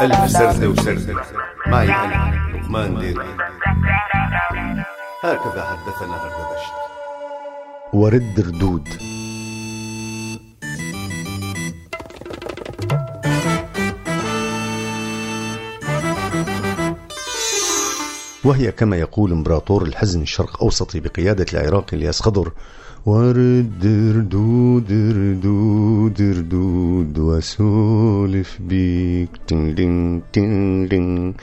ألف سردة وسردة معي أنا لقمان ديري هكذا حدثنا هردبشت ورد ردود وهي كما يقول إمبراطور الحزن الشرق أوسطي بقيادة العراقي إلياس خضر ورد ردود ردود ردود وسولف بيك تن دين تن دين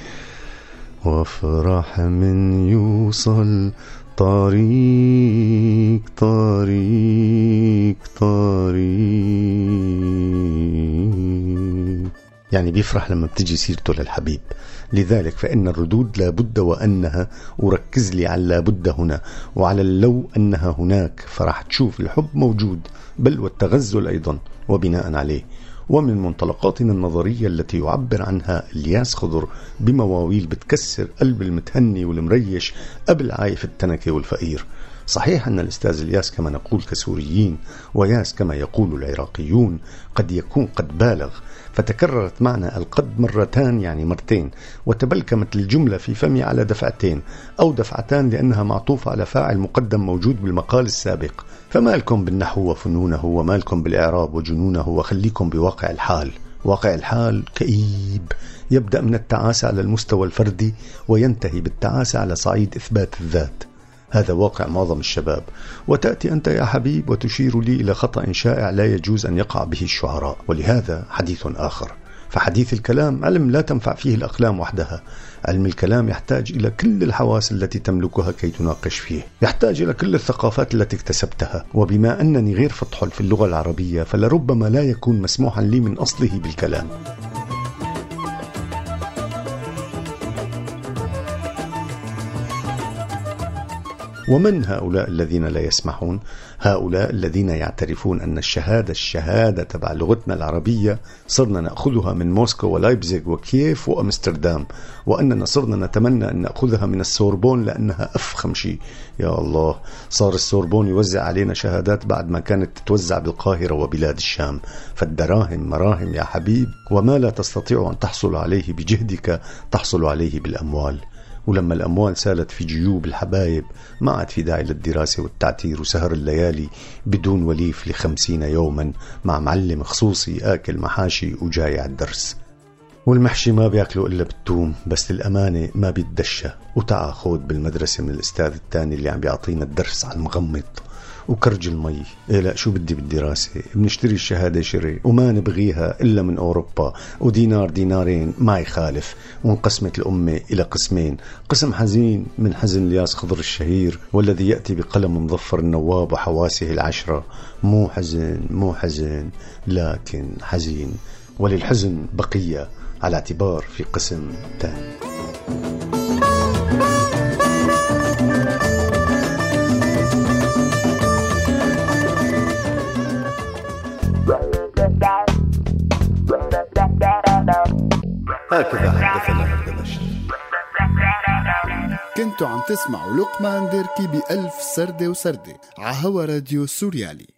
وافرح من يوصل طريق طريق طريق. يعني بيفرح لما بتجي سيرته للحبيب. لذلك فإن الردود لابد وأنها وركز لي على لابد هنا وعلى اللو أنها هناك فرح تشوف الحب موجود بل والتغزل أيضا وبناء عليه. ومن منطلقاتنا النظرية التي يعبر عنها إلياس خضر بمواويل بتكسر قلب المتهني والمريش قبل عايف التنكة والفقير. صحيح أن الأستاذ إلياس كما نقول كسوريين وياس كما يقول العراقيون قد يكون قد بالغ فتكررت معنا القد مرتان يعني مرتين وتبلكمت الجملة في فمي على دفعتين أو دفعتان لأنها معطوفة على فاعل مقدم موجود بالمقال السابق. فمالكم بالنحو وفنونه ومالكم بالإعراب وجنونه وخليكم بواقع الحال؟ واقع الحال كئيب. يبدأ من التعاسة على المستوى الفردي وينتهي بالتعاسة على صعيد إثبات الذات. هذا واقع معظم الشباب. وتأتي أنت يا حبيب وتشير لي إلى خطأ شائع لا يجوز أن يقع به الشعراء. ولهذا حديث آخر. فحديث الكلام علم لا تنفع فيه الأقلام وحدها. علم الكلام يحتاج إلى كل الحواس التي تملكها كي تناقش فيه. يحتاج إلى كل الثقافات التي اكتسبتها. وبما أنني غير فطحل في اللغة العربية فلربما لا يكون مسموحا لي من أصله بالكلام. ومن هؤلاء الذين لا يسمحون؟ هؤلاء الذين يعترفون أن الشهادة الشهادة تبع لغتنا العربية صرنا نأخذها من موسكو ولايبزيغ وكييف وأمستردام وأننا صرنا نتمنى أن نأخذها من السوربون لأنها أفخم شيء. يا الله صار السوربون يوزع علينا شهادات بعد ما كانت تتوزع بالقاهرة وبلاد الشام. فالدراهم مراهم يا حبيب وما لا تستطيع أن تحصل عليه بجهدك تحصل عليه بالأموال. ولما الأموال سالت في جيوب الحبايب ما عاد في داعي للدراسة والتعتير وسهر الليالي بدون وليف لخمسين يوما مع معلم خصوصي آكل محاشي وجاي على الدرس. والمحشي ما بياكلوا إلا بالثوم بس الأمانة ما بيتدشى. وتعا خود بالمدرسة من الأستاذ الثاني اللي عم بيعطينا الدرس على المغمض. وكرج المي. إيه لا شو بدي بالدراسة؟ بنشتري الشهادة شري وما نبغيها إلا من أوروبا. ودينار دينارين ما يخالف. وانقسمت الأمة إلى قسمين. قسم حزين من حزن الياس خضر الشهير والذي يأتي بقلم مظفر النواب وحواسه العشرة. مو حزن مو حزن لكن حزين. وللحزن بقية على اعتبار في قسم ثاني هكذا حدثنا هردبشت كنتوا عم تسمعوا لقمان ديركي بألف سردة وسردة عهوا راديو سوريالي.